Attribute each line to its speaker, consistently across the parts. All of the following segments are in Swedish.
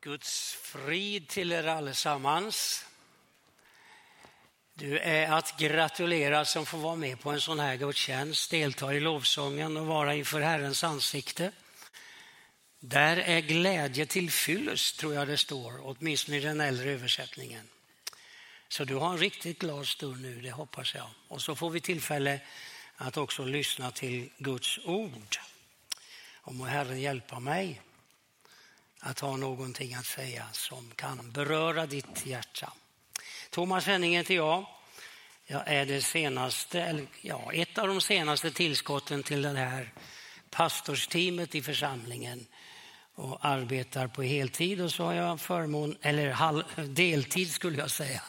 Speaker 1: Guds frid till er allesammans. Du är att gratulera som får vara med på en sån här gudstjänst, delta i lovsången och vara inför Herrens ansikte. Där är glädje till fyllest, tror jag det står, åtminstone i den äldre översättningen. Så du har en riktigt glad stund nu, det hoppas jag. Och så får vi tillfälle att också lyssna till Guds ord. Och må Herren hjälpa mig att ha någonting att säga som kan beröra ditt hjärta. Thomas Henning heter jag. Jag är det senaste, eller ja, ett av de senaste tillskotten till det här pastorsteamet i församlingen och arbetar på heltid och så har jag förmån, eller halv, deltid skulle jag säga.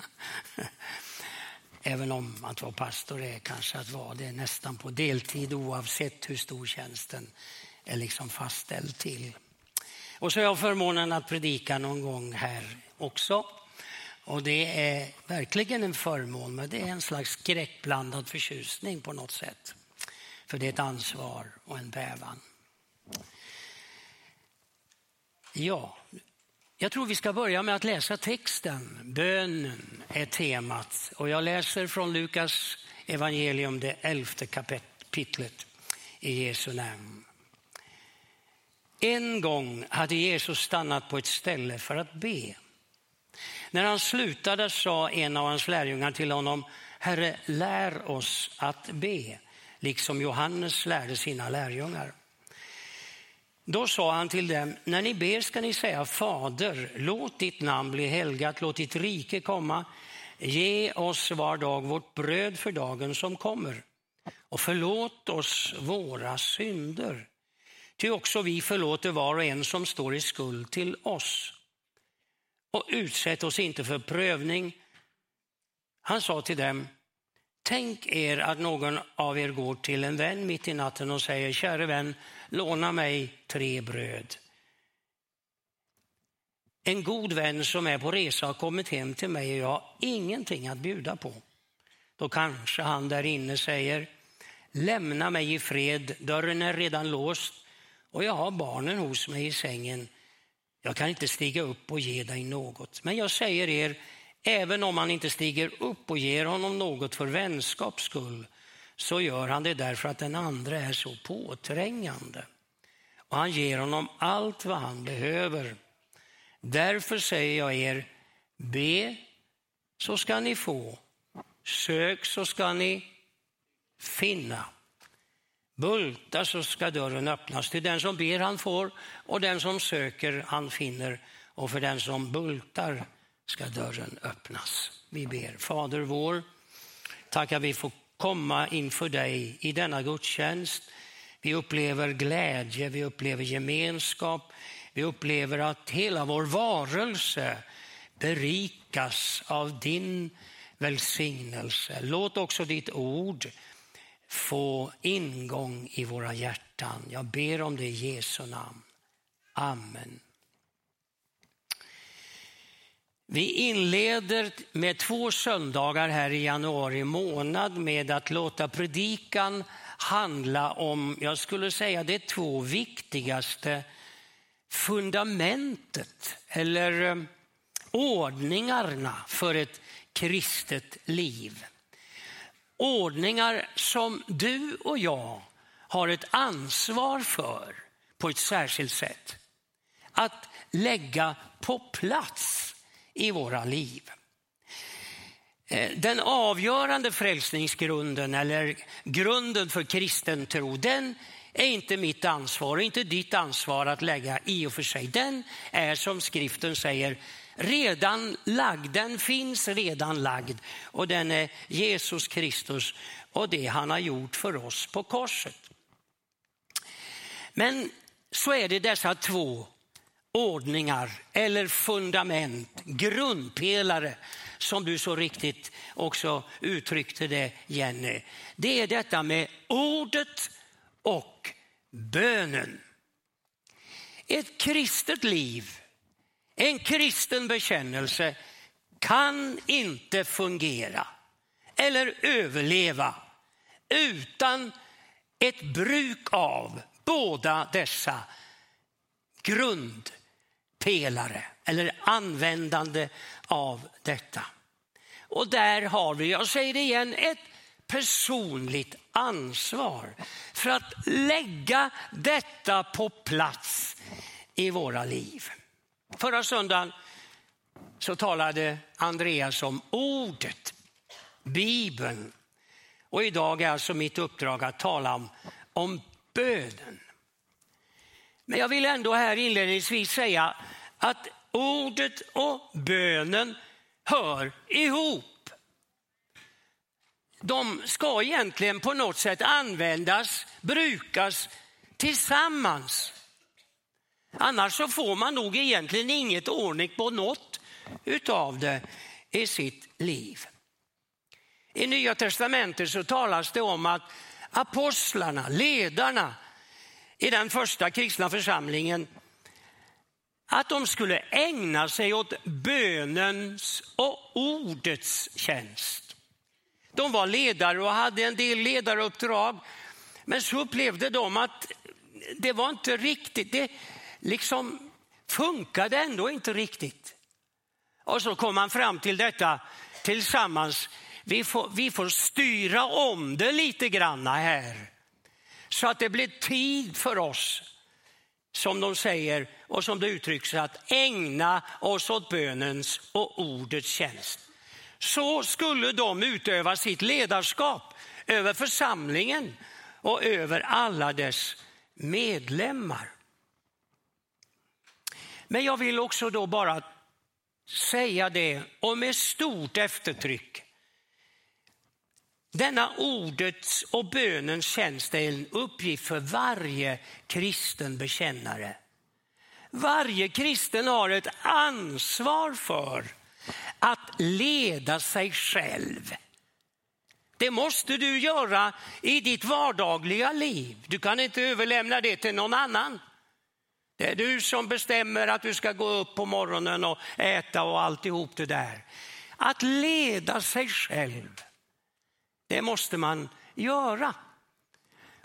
Speaker 1: Även om att vara pastor är kanske att vara det nästan på deltid oavsett hur stor tjänsten är liksom fastställd till. Och så har jag förmånen att predika någon gång här också. Och det är verkligen en förmån, men det är en slags skräckblandad förtjusning på något sätt. För det är ett ansvar och en bävan. Ja, jag tror vi ska börja med att läsa texten. Bönen är temat och jag läser från Lukas evangelium, det elfte kapitlet i Jesu namn. En gång hade Jesus stannat på ett ställe för att be. När han slutade sa en av hans lärjungar till honom, Herre, lär oss att be, liksom Johannes lärde sina lärjungar. Då sa han till dem, när ni ber ska ni säga Fader, låt ditt namn bli helgat, låt ditt rike komma. Ge oss var dag vårt bröd för dagen som kommer. Och förlåt oss våra synder Ty också vi förlåter var och en som står i skuld till oss. Och utsätt oss inte för prövning. Han sa till dem, tänk er att någon av er går till en vän mitt i natten och säger, käre vän, låna mig tre bröd. En god vän som är på resa har kommit hem till mig och jag har ingenting att bjuda på. Då kanske han där inne säger, lämna mig i fred, dörren är redan låst och jag har barnen hos mig i sängen. Jag kan inte stiga upp och ge dig något. Men jag säger er, även om han inte stiger upp och ger honom något för vänskaps skull, så gör han det därför att den andra är så påträngande. Och han ger honom allt vad han behöver. Därför säger jag er, be så ska ni få, sök så ska ni finna. Bulta så ska dörren öppnas. Till den som ber han får och den som söker han finner. Och för den som bultar ska dörren öppnas. Vi ber. Fader vår, tack att vi får komma inför dig i denna gudstjänst. Vi upplever glädje, vi upplever gemenskap, vi upplever att hela vår varelse berikas av din välsignelse. Låt också ditt ord få ingång i våra hjärtan. Jag ber om det i Jesu namn. Amen. Vi inleder med två söndagar här i januari månad med att låta predikan handla om, jag skulle säga det två viktigaste fundamentet eller eh, ordningarna för ett kristet liv ordningar som du och jag har ett ansvar för på ett särskilt sätt. Att lägga på plats i våra liv. Eh, den avgörande frälsningsgrunden eller grunden för kristen tro, den är inte mitt ansvar och inte ditt ansvar att lägga i och för sig. Den är som skriften säger redan lagd, den finns redan lagd och den är Jesus Kristus och det han har gjort för oss på korset. Men så är det dessa två ordningar eller fundament, grundpelare som du så riktigt också uttryckte det Jenny. Det är detta med ordet och bönen. Ett kristet liv en kristen bekännelse kan inte fungera eller överleva utan ett bruk av båda dessa grundpelare eller användande av detta. Och där har vi, jag säger det igen, ett personligt ansvar för att lägga detta på plats i våra liv. Förra söndagen så talade Andreas om ordet, Bibeln. Och idag är alltså mitt uppdrag att tala om, om bönen. Men jag vill ändå här inledningsvis säga att ordet och bönen hör ihop. De ska egentligen på något sätt användas, brukas tillsammans. Annars så får man nog egentligen inget ordning på något utav det i sitt liv. I Nya testamentet så talas det om att apostlarna, ledarna i den första kristna församlingen, att de skulle ägna sig åt bönens och ordets tjänst. De var ledare och hade en del ledaruppdrag, men så upplevde de att det var inte riktigt, det liksom funkade ändå inte riktigt. Och så kom man fram till detta tillsammans. Vi får, vi får styra om det lite granna här. Så att det blir tid för oss, som de säger och som det uttrycks, att ägna oss åt bönens och ordets tjänst. Så skulle de utöva sitt ledarskap över församlingen och över alla dess medlemmar. Men jag vill också då bara säga det och med stort eftertryck. Denna ordets och bönens tjänst är en uppgift för varje kristen bekännare. Varje kristen har ett ansvar för att leda sig själv. Det måste du göra i ditt vardagliga liv. Du kan inte överlämna det till någon annan. Det är du som bestämmer att du ska gå upp på morgonen och äta och alltihop det där. Att leda sig själv, det måste man göra.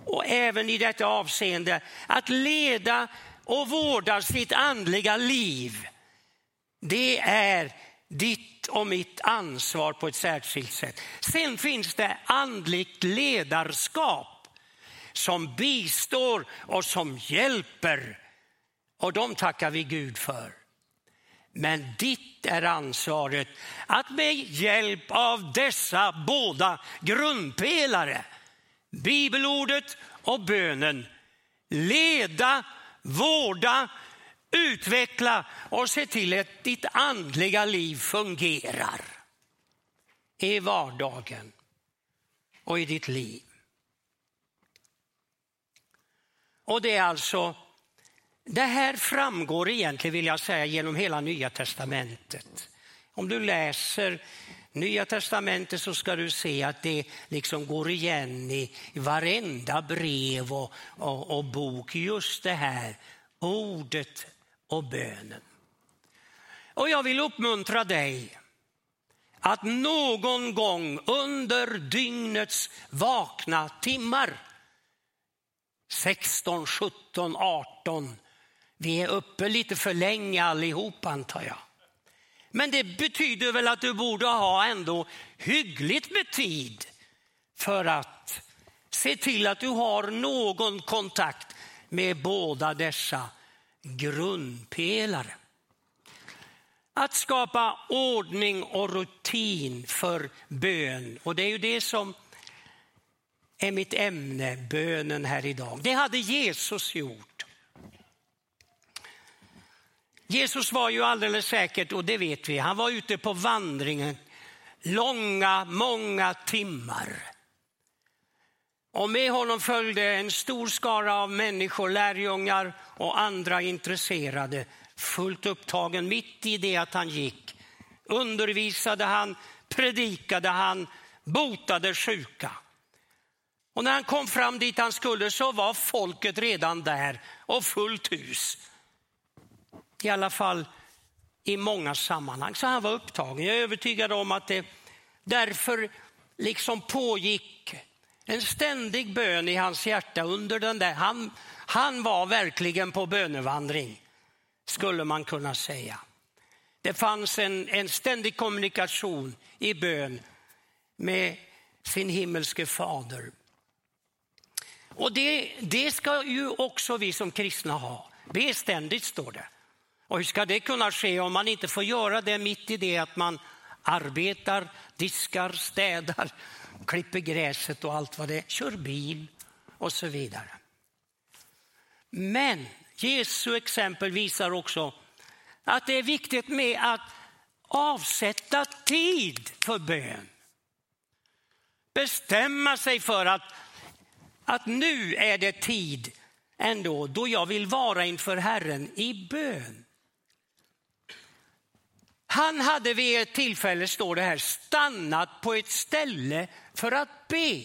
Speaker 1: Och även i detta avseende, att leda och vårda sitt andliga liv, det är ditt och mitt ansvar på ett särskilt sätt. Sen finns det andligt ledarskap som bistår och som hjälper och de tackar vi Gud för. Men ditt är ansvaret att med hjälp av dessa båda grundpelare, bibelordet och bönen, leda, vårda, utveckla och se till att ditt andliga liv fungerar i vardagen och i ditt liv. Och det är alltså det här framgår egentligen, vill jag säga, genom hela Nya testamentet. Om du läser Nya testamentet så ska du se att det liksom går igen i, varenda brev och, och, och bok, just det här ordet och bönen. Och jag vill uppmuntra dig att någon gång under dygnets vakna timmar, 16, 17, 18, vi är uppe lite för länge allihop antar jag. Men det betyder väl att du borde ha ändå hyggligt med tid för att se till att du har någon kontakt med båda dessa grundpelare. Att skapa ordning och rutin för bön. Och det är ju det som är mitt ämne, bönen här idag. Det hade Jesus gjort. Jesus var ju alldeles säkert, och det vet vi, han var ute på vandringen långa, många timmar. Och med honom följde en stor skara av människor, lärjungar och andra intresserade, fullt upptagen mitt i det att han gick. Undervisade han, predikade han, botade sjuka. Och när han kom fram dit han skulle så var folket redan där och fullt hus i alla fall i många sammanhang. Så han var upptagen. Jag är övertygad om att det därför liksom pågick en ständig bön i hans hjärta under den där. Han, han var verkligen på bönevandring. skulle man kunna säga. Det fanns en, en ständig kommunikation i bön med sin himmelske fader. Och det, det ska ju också vi som kristna ha. Be ständigt står det. Och hur ska det kunna ske om man inte får göra det mitt i det att man arbetar, diskar, städar, klipper gräset och allt vad det är, kör bil och så vidare. Men Jesu exempel visar också att det är viktigt med att avsätta tid för bön. Bestämma sig för att, att nu är det tid ändå då jag vill vara inför Herren i bön. Han hade vid ett tillfälle, står det här, stannat på ett ställe för att be.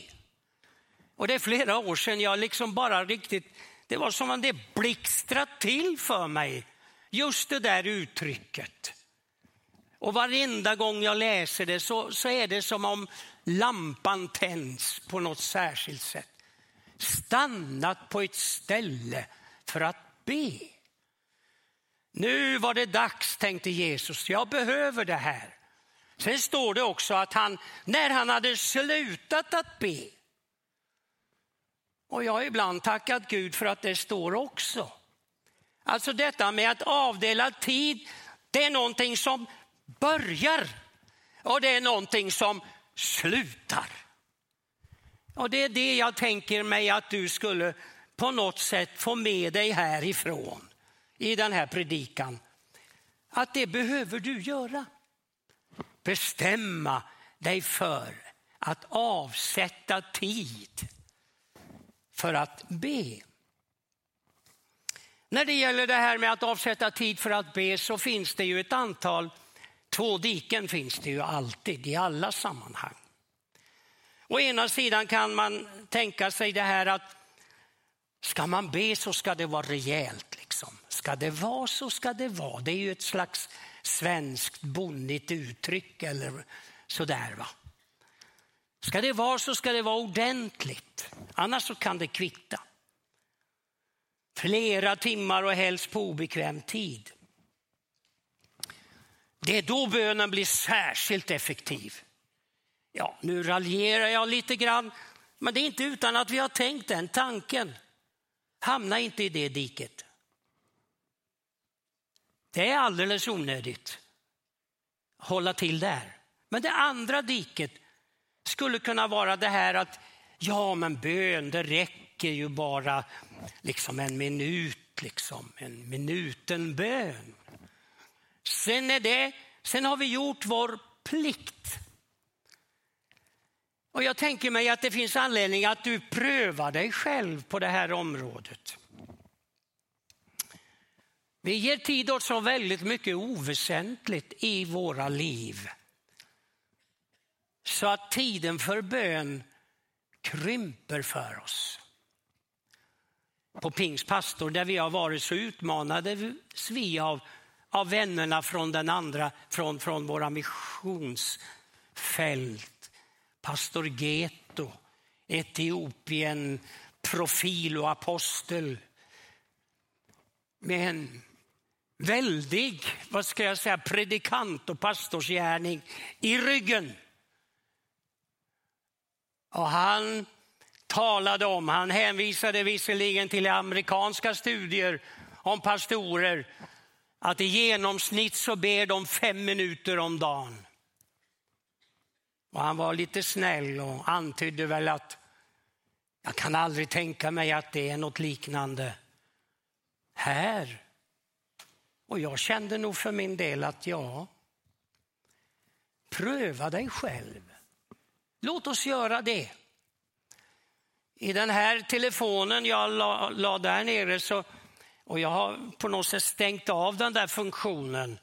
Speaker 1: Och det är flera år sedan jag liksom bara riktigt, det var som om det blixtrade till för mig, just det där uttrycket. Och varenda gång jag läser det så, så är det som om lampan tänds på något särskilt sätt. Stannat på ett ställe för att be. Nu var det dags, tänkte Jesus, jag behöver det här. Sen står det också att han, när han hade slutat att be, och jag har ibland tackat Gud för att det står också. Alltså detta med att avdela tid, det är någonting som börjar och det är någonting som slutar. Och det är det jag tänker mig att du skulle på något sätt få med dig härifrån i den här predikan. Att det behöver du göra. Bestämma dig för att avsätta tid för att be. När det gäller det här med att avsätta tid för att be så finns det ju ett antal, två diken finns det ju alltid i alla sammanhang. Å ena sidan kan man tänka sig det här att ska man be så ska det vara rejält. Ska det vara så ska det vara. Det är ju ett slags svenskt bonnigt uttryck eller sådär. Va? Ska det vara så ska det vara ordentligt, annars så kan det kvitta. Flera timmar och helst på obekväm tid. Det är då bönen blir särskilt effektiv. Ja, nu raljerar jag lite grann, men det är inte utan att vi har tänkt den tanken. Hamna inte i det diket. Det är alldeles onödigt. Hålla till där. Men det andra diket skulle kunna vara det här att ja, men bön, det räcker ju bara liksom en minut, liksom en minuten bön. Sen är det, sen har vi gjort vår plikt. Och jag tänker mig att det finns anledning att du prövar dig själv på det här området. Vi ger tid åt så väldigt mycket oväsentligt i våra liv. Så att tiden för bön krymper för oss. På Pingspastor där vi har varit så utmanades vi av, av vännerna från den andra, från, från våra missionsfält. Pastor Geto, Etiopien, profil och apostel. Men väldig, vad ska jag säga, predikant och pastorsgärning i ryggen. Och han talade om, han hänvisade visserligen till amerikanska studier om pastorer, att i genomsnitt så ber de fem minuter om dagen. Och han var lite snäll och antydde väl att jag kan aldrig tänka mig att det är något liknande här. Och jag kände nog för min del att ja, pröva dig själv. Låt oss göra det. I den här telefonen jag la, la där nere så, och jag har på något sätt stängt av den där funktionen.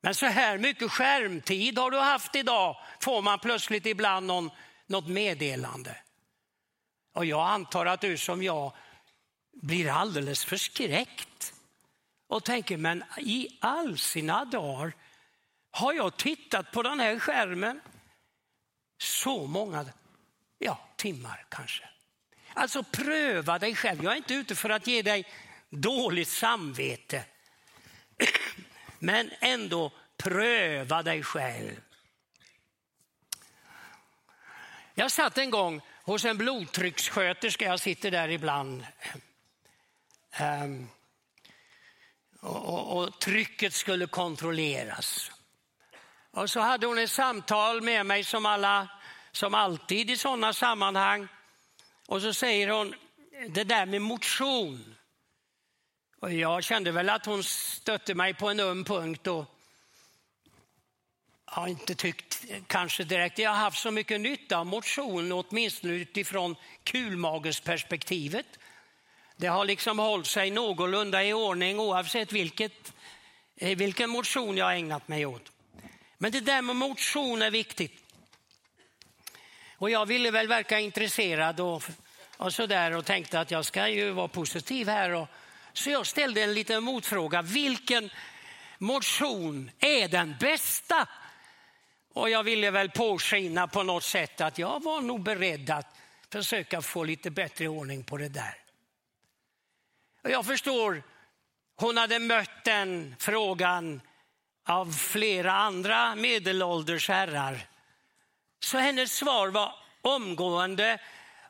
Speaker 1: Men så här mycket skärmtid har du haft idag, får man plötsligt ibland någon, något meddelande. Och jag antar att du som jag blir alldeles förskräckt och tänker, men i all sina dagar har jag tittat på den här skärmen så många ja, timmar kanske. Alltså pröva dig själv. Jag är inte ute för att ge dig dåligt samvete. Men ändå pröva dig själv. Jag satt en gång hos en blodtryckssköterska, jag sitter där ibland. Um, och, och, och, trycket skulle kontrolleras. Och så hade hon ett samtal med mig som, alla, som alltid i sådana sammanhang. Och så säger hon, det där med motion. Och jag kände väl att hon stötte mig på en öm punkt. Och har inte tyckt kanske direkt jag har haft så mycket nytta av motion, åtminstone utifrån kulmagesperspektivet. Det har liksom hållit sig någorlunda i ordning oavsett vilket, eh, vilken motion jag har ägnat mig åt. Men det där med motion är viktigt. Och jag ville väl verka intresserad och, och så där och tänkte att jag ska ju vara positiv här. Och, så jag ställde en liten motfråga. Vilken motion är den bästa? Och jag ville väl påskina på något sätt att jag var nog beredd att försöka få lite bättre ordning på det där. Och jag förstår, hon hade mött den frågan av flera andra medelålders herrar. Så hennes svar var omgående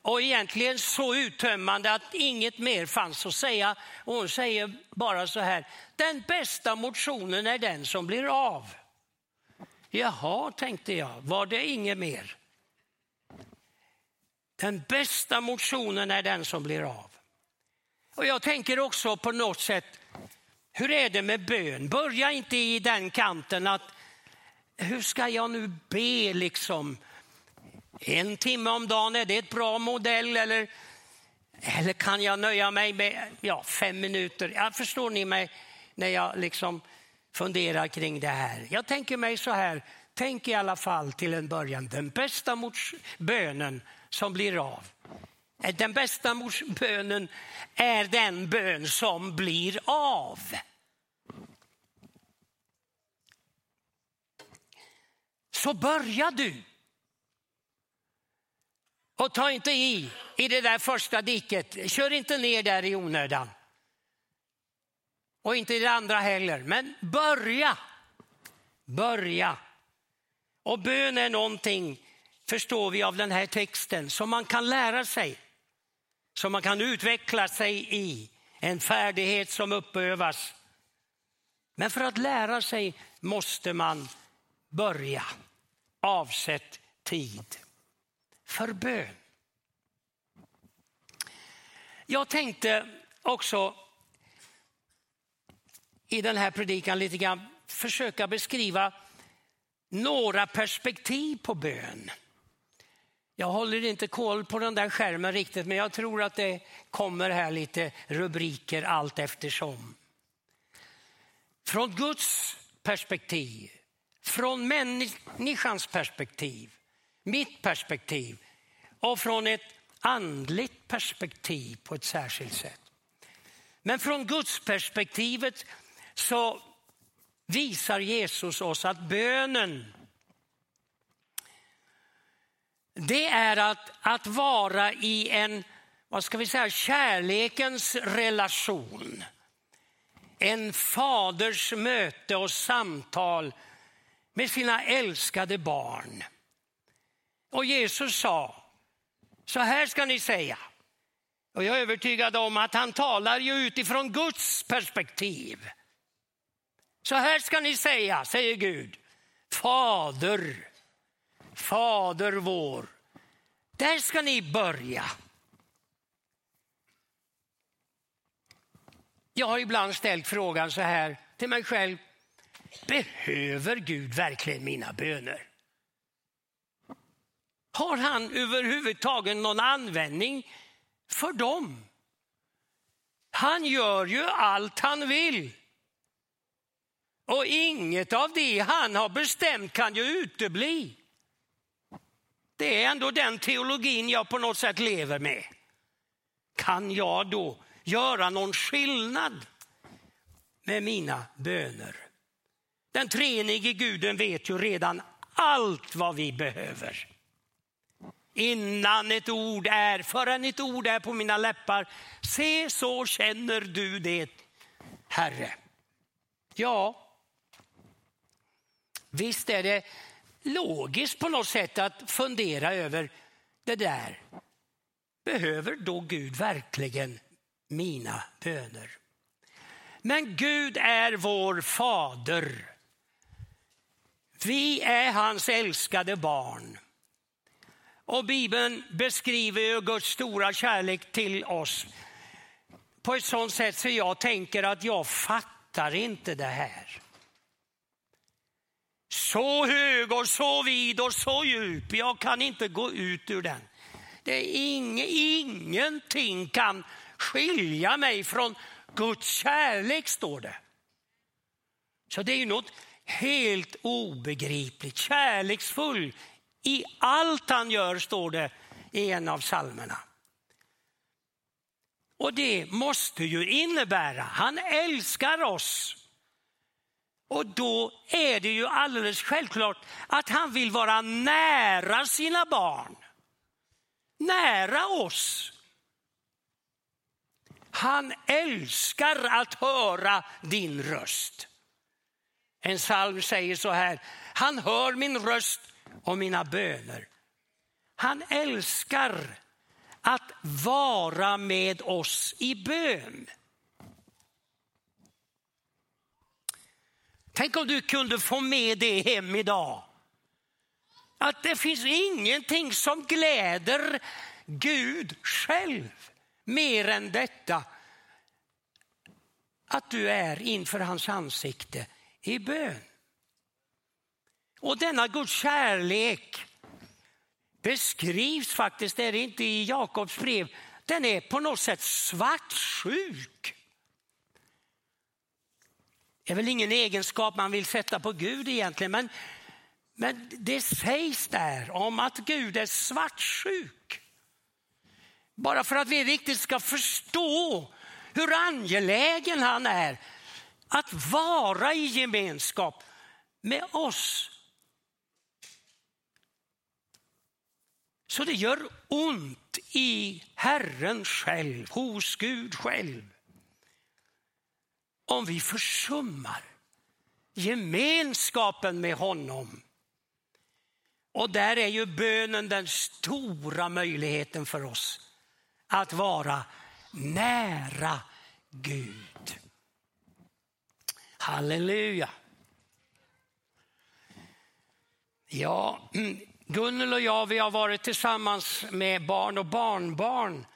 Speaker 1: och egentligen så uttömmande att inget mer fanns att säga. Och hon säger bara så här, den bästa motionen är den som blir av. Jaha, tänkte jag, var det inget mer? Den bästa motionen är den som blir av. Och jag tänker också på något sätt, hur är det med bön? Börja inte i den kanten att hur ska jag nu be liksom? En timme om dagen, är det ett bra modell eller, eller kan jag nöja mig med ja, fem minuter? Ja, förstår ni mig när jag liksom funderar kring det här? Jag tänker mig så här, tänk i alla fall till en början, den bästa bönen som blir av. Eh, den bästa bönen är den bön som blir av. Så börja du. Och ta inte i i det där första diket. Kör inte ner där i onödan. Och inte i det andra heller. Men börja. Börja. Och bön är någonting, förstår vi av den här texten, som man kan lära sig. Som man kan utveckla sig i. En färdighet som uppövas. Men för att lära sig måste man börja. Avsätt tid för bön. Jag tänkte också i den här predikan lite grann försöka beskriva några perspektiv på bön. Jag håller inte koll på den där skärmen riktigt men jag tror att det kommer här lite rubriker allt eftersom. Från Guds perspektiv, från människans perspektiv, mitt perspektiv och från ett andligt perspektiv på ett särskilt sätt. Men från Guds perspektivet så visar Jesus oss att bönen det är att, att vara i en vad ska vi säga, kärlekens relation. En faders möte och samtal med sina älskade barn. Och Jesus sa, så här ska ni säga. Och jag är övertygad om att han talar ju utifrån Guds perspektiv. Så här ska ni säga, säger Gud. Fader, Fader vår. Där ska ni börja. Jag har ibland ställt frågan så här till mig själv. Behöver Gud verkligen mina böner? Har han överhuvudtaget någon användning för dem? Han gör ju allt han vill. Och inget av det han har bestämt kan ju utebli. Det är ändå den teologin jag på något sätt lever med. Kan jag då göra någon skillnad med mina böner? Den treenige guden vet ju redan allt vad vi behöver. Innan ett ord är, förrän ett ord är på mina läppar, se så känner du det, Herre. Ja, visst är det logiskt på något sätt att fundera över det där. Behöver då Gud verkligen mina böner? Men Gud är vår fader. Vi är hans älskade barn. Och Bibeln beskriver ju Guds stora kärlek till oss på ett sånt sätt så jag tänker att jag fattar inte det här. Så hög och så vid och så djup, jag kan inte gå ut ur den. Det är ing, ingenting kan skilja mig från Guds kärlek, står det. Så det är ju något helt obegripligt, kärleksfull i allt han gör, står det i en av psalmerna. Och det måste ju innebära, han älskar oss. Och då är det ju alldeles självklart att han vill vara nära sina barn. Nära oss. Han älskar att höra din röst. En psalm säger så här, han hör min röst och mina böner. Han älskar att vara med oss i bön. Tänk om du kunde få med det hem idag. Att det finns ingenting som gläder Gud själv mer än detta. Att du är inför hans ansikte i bön. Och denna Guds kärlek beskrivs faktiskt, är det inte i Jakobs brev, den är på något sätt svartsjuk. Det är väl ingen egenskap man vill sätta på Gud egentligen, men, men det sägs där om att Gud är svartsjuk. Bara för att vi riktigt ska förstå hur angelägen han är att vara i gemenskap med oss. Så det gör ont i Herren själv, hos Gud själv. Om vi försummar gemenskapen med honom. Och där är ju bönen den stora möjligheten för oss att vara nära Gud. Halleluja. Ja, mm, Gunnel och jag vi har varit tillsammans med barn och barnbarn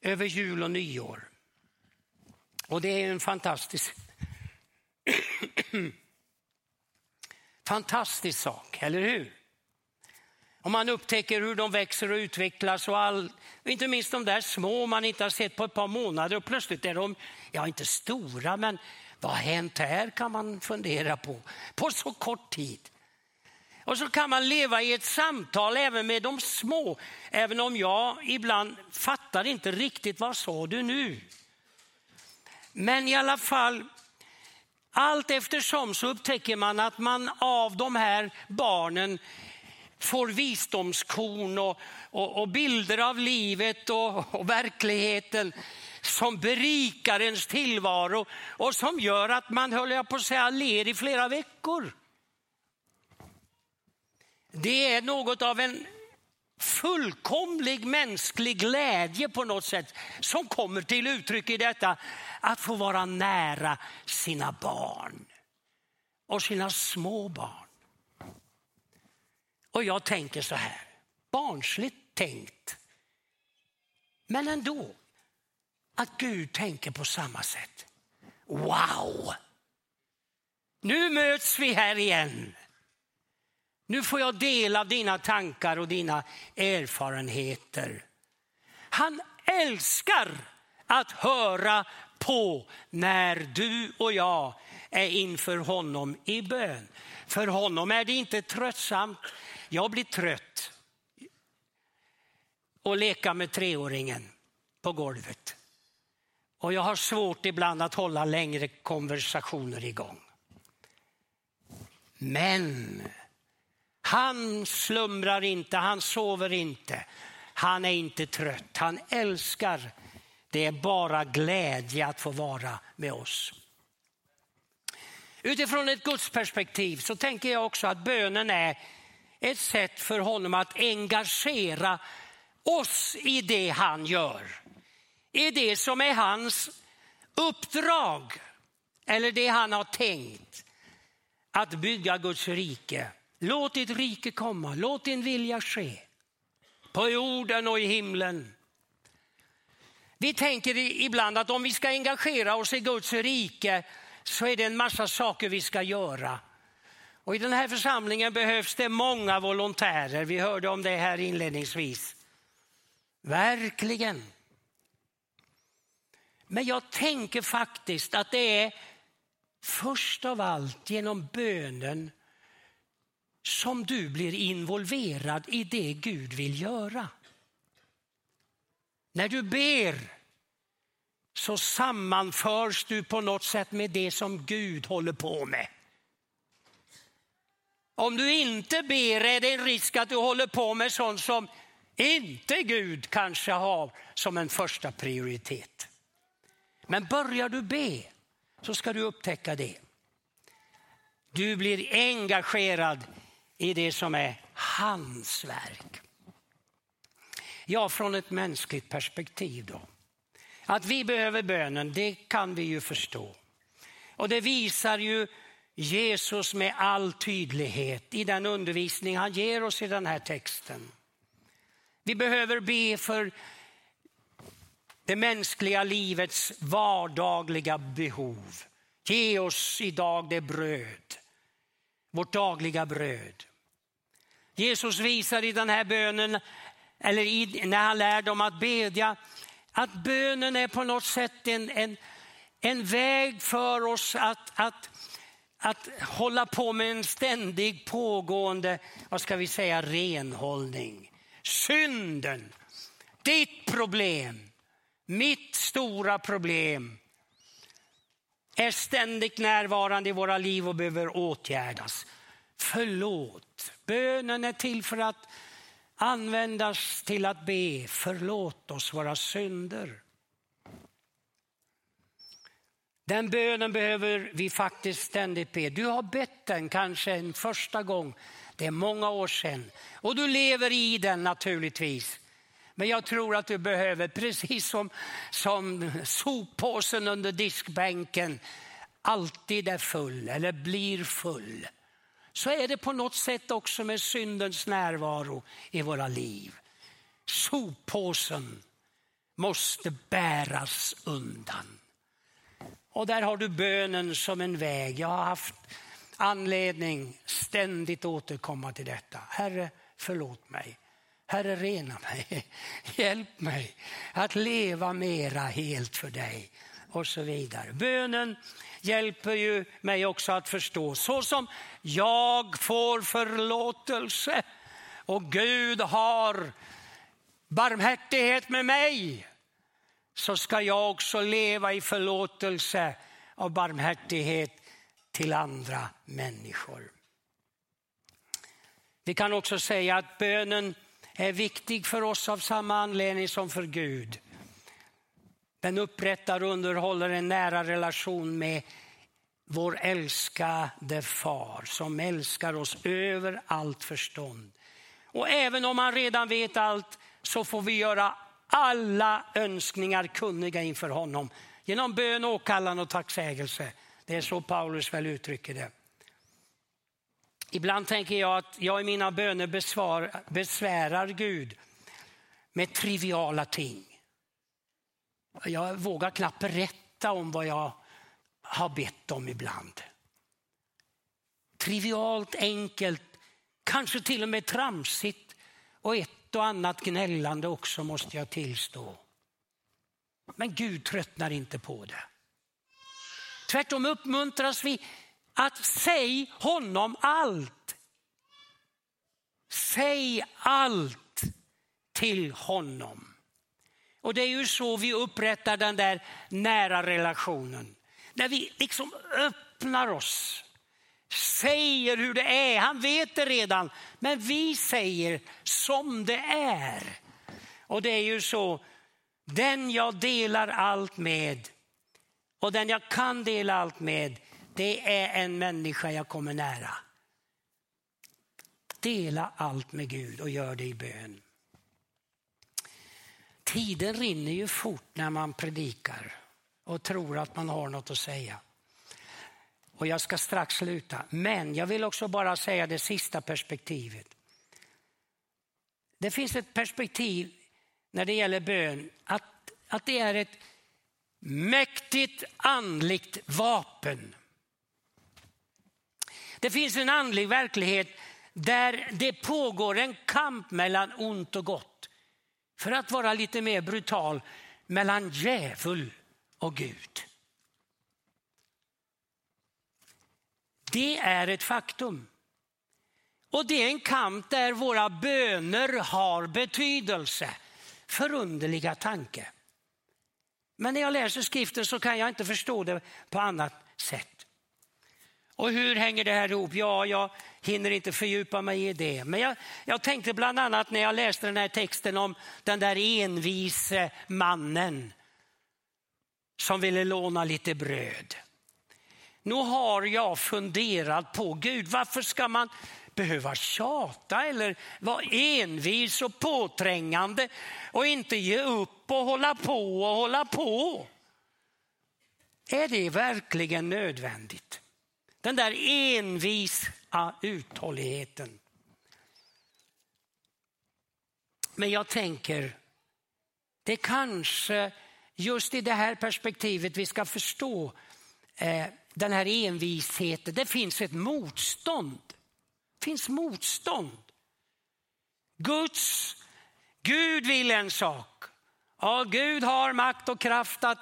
Speaker 1: över jul och nyår. Och det är en fantastisk, fantastisk sak, eller hur? Och man upptäcker hur de växer och utvecklas och all, inte minst de där små man inte har sett på ett par månader och plötsligt är de, ja inte stora, men vad har hänt här kan man fundera på, på så kort tid. Och så kan man leva i ett samtal även med de små, även om jag ibland fattar inte riktigt vad sa du nu? Men i alla fall, allt eftersom så upptäcker man att man av de här barnen får visdomskorn och, och, och bilder av livet och, och verkligheten som berikar ens tillvaro och som gör att man, höll jag på att säga, ler i flera veckor. Det är något av en fullkomlig mänsklig glädje på något sätt som kommer till uttryck i detta att få vara nära sina barn och sina små barn. Och jag tänker så här, barnsligt tänkt, men ändå att Gud tänker på samma sätt. Wow! Nu möts vi här igen. Nu får jag del av dina tankar och dina erfarenheter. Han älskar att höra på när du och jag är inför honom i bön. För honom är det inte tröttsamt. Jag blir trött och leka med treåringen på golvet. Och jag har svårt ibland att hålla längre konversationer igång. Men han slumrar inte, han sover inte. Han är inte trött, han älskar. Det är bara glädje att få vara med oss. Utifrån ett gudsperspektiv så tänker jag också att bönen är ett sätt för honom att engagera oss i det han gör. I det som är hans uppdrag eller det han har tänkt. Att bygga Guds rike. Låt ditt rike komma, låt din vilja ske. På jorden och i himlen. Vi tänker ibland att om vi ska engagera oss i Guds rike så är det en massa saker vi ska göra. Och I den här församlingen behövs det många volontärer. Vi hörde om det här inledningsvis. Verkligen. Men jag tänker faktiskt att det är först av allt genom bönen som du blir involverad i det Gud vill göra. När du ber så sammanförs du på något sätt med det som Gud håller på med. Om du inte ber är det en risk att du håller på med sånt som inte Gud kanske har som en första prioritet. Men börjar du be så ska du upptäcka det. Du blir engagerad i det som är hans verk. Ja, från ett mänskligt perspektiv då. Att vi behöver bönen, det kan vi ju förstå. Och det visar ju Jesus med all tydlighet i den undervisning han ger oss i den här texten. Vi behöver be för det mänskliga livets vardagliga behov. Ge oss idag det bröd, vårt dagliga bröd. Jesus visar i den här bönen, eller i, när han lär dem att bedja, att bönen är på något sätt en, en, en väg för oss att, att, att hålla på med en ständig pågående, vad ska vi säga, renhållning. Synden, ditt problem, mitt stora problem är ständigt närvarande i våra liv och behöver åtgärdas. Förlåt. Bönen är till för att användas till att be förlåt oss våra synder. Den bönen behöver vi faktiskt ständigt be. Du har bett den kanske en första gång, det är många år sedan. Och du lever i den naturligtvis. Men jag tror att du behöver, precis som, som soppåsen under diskbänken alltid är full eller blir full så är det på något sätt också med syndens närvaro i våra liv. Soppåsen måste bäras undan. Och där har du bönen som en väg. Jag har haft anledning ständigt återkomma till detta. Herre, förlåt mig. Herre, rena mig. Hjälp mig att leva mera helt för dig. Och så vidare. Bönen hjälper ju mig också att förstå. Så som jag får förlåtelse och Gud har barmhärtighet med mig så ska jag också leva i förlåtelse och barmhärtighet till andra människor. Vi kan också säga att bönen är viktig för oss av samma anledning som för Gud. Den upprättar och underhåller en nära relation med vår älskade far som älskar oss över allt förstånd. Och även om han redan vet allt så får vi göra alla önskningar kunniga inför honom genom bön, åkallan och tacksägelse. Det är så Paulus väl uttrycker det. Ibland tänker jag att jag i mina böner besvar, besvärar Gud med triviala ting. Jag vågar knappt berätta om vad jag har bett om ibland. Trivialt, enkelt, kanske till och med tramsigt och ett och annat gnällande också måste jag tillstå. Men Gud tröttnar inte på det. Tvärtom uppmuntras vi att säga honom allt. Säg allt till honom. Och det är ju så vi upprättar den där nära relationen. När vi liksom öppnar oss säger hur det är. Han vet det redan. Men vi säger som det är. Och det är ju så, den jag delar allt med och den jag kan dela allt med, det är en människa jag kommer nära. Dela allt med Gud och gör det i bön. Tiden rinner ju fort när man predikar och tror att man har något att säga. Och jag ska strax sluta. Men jag vill också bara säga det sista perspektivet. Det finns ett perspektiv när det gäller bön, att, att det är ett mäktigt andligt vapen. Det finns en andlig verklighet där det pågår en kamp mellan ont och gott. För att vara lite mer brutal, mellan djävul och Gud. Det är ett faktum. Och det är en kamp där våra böner har betydelse. Förunderliga tanke. Men när jag läser skriften så kan jag inte förstå det på annat sätt. Och hur hänger det här ihop? Ja, jag hinner inte fördjupa mig i det. Men jag, jag tänkte bland annat när jag läste den här texten om den där envise mannen som ville låna lite bröd. Nu har jag funderat på, Gud varför ska man behöva tjata eller vara envis och påträngande och inte ge upp och hålla på och hålla på. Är det verkligen nödvändigt? Den där envisa uthålligheten. Men jag tänker, det kanske just i det här perspektivet vi ska förstå eh, den här envisheten. Det finns ett motstånd. Det finns motstånd. Guds, Gud vill en sak. Ja, Gud har makt och kraft att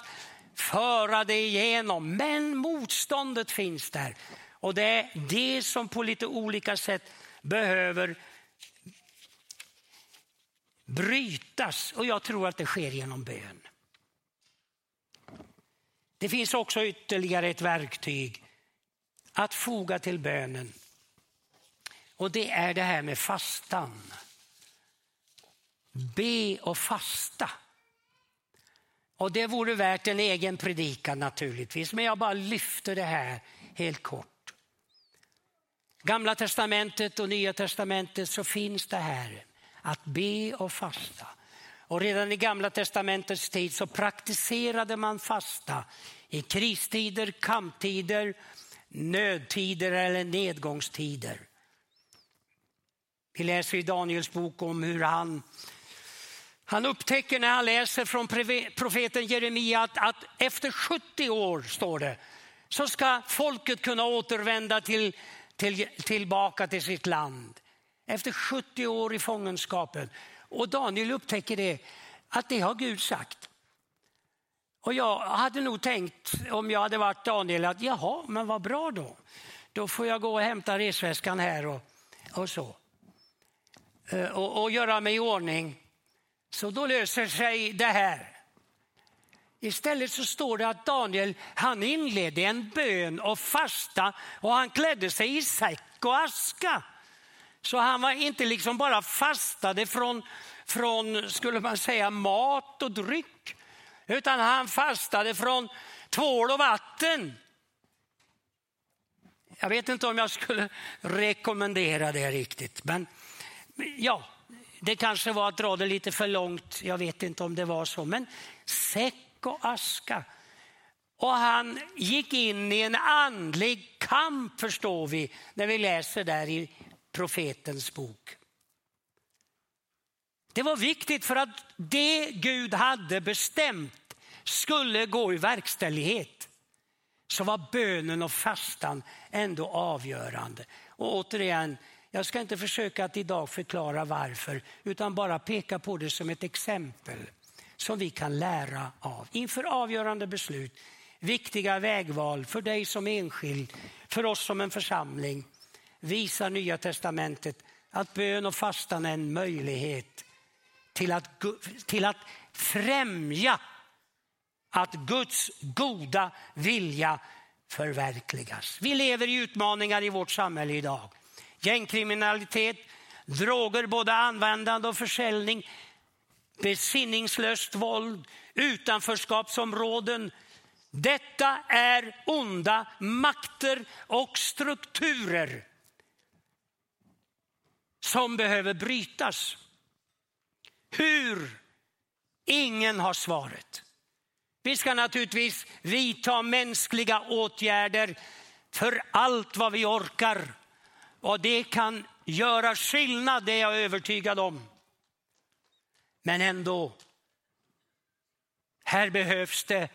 Speaker 1: föra det igenom. Men motståndet finns där. Och det är det som på lite olika sätt behöver brytas. Och jag tror att det sker genom bön. Det finns också ytterligare ett verktyg att foga till bönen. Och det är det här med fastan. Be och fasta. Och det vore värt en egen predikan naturligtvis, men jag bara lyfter det här helt kort. Gamla testamentet och nya testamentet så finns det här att be och fasta. Och redan i gamla testamentets tid så praktiserade man fasta i kristider, kamptider, nödtider eller nedgångstider. Vi läser i Daniels bok om hur han, han upptäcker när han läser från profeten Jeremia att, att efter 70 år, står det, så ska folket kunna återvända till, till, tillbaka till sitt land. Efter 70 år i fångenskapen. Och Daniel upptäcker det, att det har Gud sagt. Och jag hade nog tänkt, om jag hade varit Daniel, att jaha, men vad bra då. Då får jag gå och hämta resväskan här och, och så. Eh, och, och göra mig i ordning. Så då löser sig det här. Istället så står det att Daniel han inledde en bön och fasta och han klädde sig i säck och aska. Så han var inte liksom bara fastade från, från skulle man säga, mat och dryck. Utan han fastade från tvål och vatten. Jag vet inte om jag skulle rekommendera det riktigt. Men ja, det kanske var att dra det lite för långt. Jag vet inte om det var så. Men säck och aska. Och han gick in i en andlig kamp förstår vi när vi läser där i profetens bok. Det var viktigt för att det Gud hade bestämt skulle gå i verkställighet. Så var bönen och fastan ändå avgörande. Och återigen, jag ska inte försöka att idag förklara varför, utan bara peka på det som ett exempel som vi kan lära av inför avgörande beslut. Viktiga vägval för dig som enskild, för oss som en församling. Visar Nya Testamentet att bön och fastan är en möjlighet till att, till att främja att Guds goda vilja förverkligas. Vi lever i utmaningar i vårt samhälle idag. Gängkriminalitet, droger, både användande och försäljning, besinningslöst våld, utanförskapsområden. Detta är onda makter och strukturer som behöver brytas. Hur? Ingen har svaret. Vi ska naturligtvis vidta mänskliga åtgärder för allt vad vi orkar. Och det kan göra skillnad, det är jag övertygad om. Men ändå, här behövs det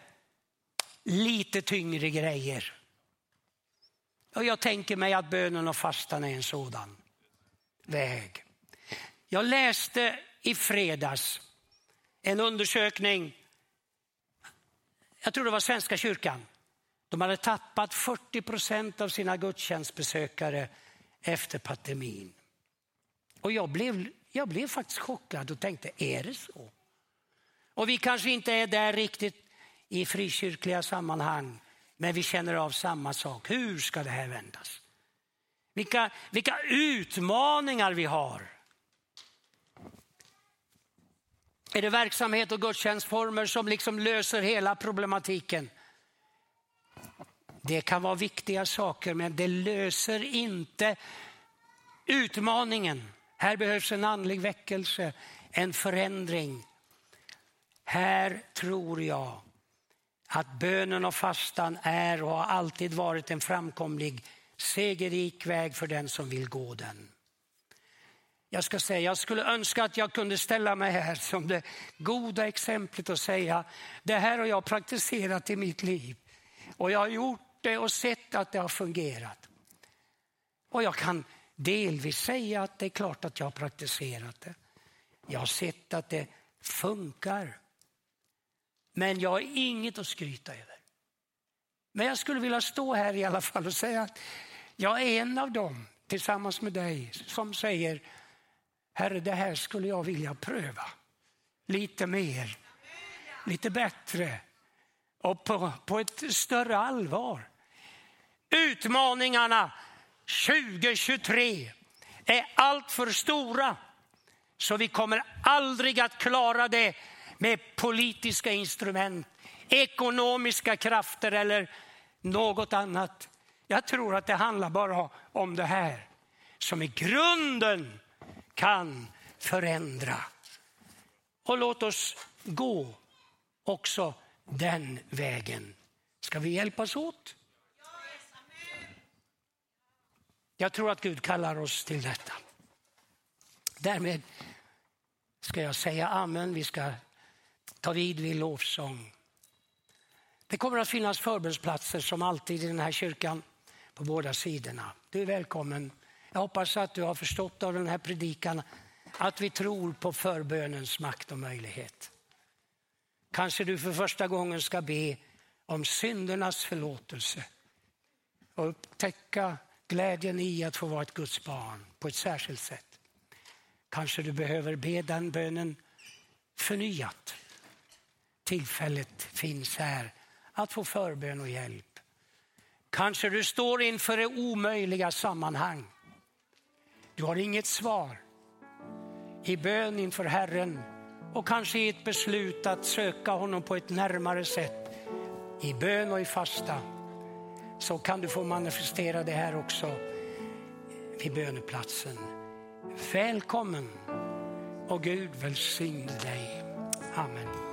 Speaker 1: lite tyngre grejer. Och jag tänker mig att bönen och fastan är en sådan väg. Jag läste i fredags en undersökning, jag tror det var Svenska kyrkan. De hade tappat 40 procent av sina gudstjänstbesökare efter pandemin. Och jag blev, jag blev faktiskt chockad och tänkte, är det så? Och vi kanske inte är där riktigt i frikyrkliga sammanhang, men vi känner av samma sak. Hur ska det här vändas? Vilka, vilka utmaningar vi har. Är det verksamhet och gudstjänstformer som liksom löser hela problematiken? Det kan vara viktiga saker, men det löser inte utmaningen. Här behövs en andlig väckelse, en förändring. Här tror jag att bönen och fastan är och har alltid varit en framkomlig segerrik väg för den som vill gå den. Jag ska säga, jag skulle önska att jag kunde ställa mig här som det goda exemplet och säga, det här har jag praktiserat i mitt liv. Och jag har gjort det och sett att det har fungerat. Och jag kan delvis säga att det är klart att jag har praktiserat det. Jag har sett att det funkar. Men jag har inget att skryta över. Men jag skulle vilja stå här i alla fall och säga att jag är en av dem tillsammans med dig som säger Herre, det här skulle jag vilja pröva lite mer, lite bättre och på, på ett större allvar. Utmaningarna 2023 är alltför stora så vi kommer aldrig att klara det med politiska instrument, ekonomiska krafter eller något annat. Jag tror att det handlar bara om det här som i grunden kan förändra. Och låt oss gå också den vägen. Ska vi hjälpas åt? Jag tror att Gud kallar oss till detta. Därmed ska jag säga amen. Vi ska ta vid vid lovsång. Det kommer att finnas förbönsplatser som alltid i den här kyrkan på båda sidorna. Du är välkommen. Jag hoppas att du har förstått av den här predikan att vi tror på förbönens makt och möjlighet. Kanske du för första gången ska be om syndernas förlåtelse och upptäcka glädjen i att få vara ett Guds barn på ett särskilt sätt. Kanske du behöver be den bönen förnyat. Tillfället finns här att få förbön och hjälp. Kanske du står inför det omöjliga sammanhang. Du har inget svar. I bön inför Herren och kanske i ett beslut att söka honom på ett närmare sätt. I bön och i fasta så kan du få manifestera det här också vid böneplatsen. Välkommen och Gud välsigne dig. Amen.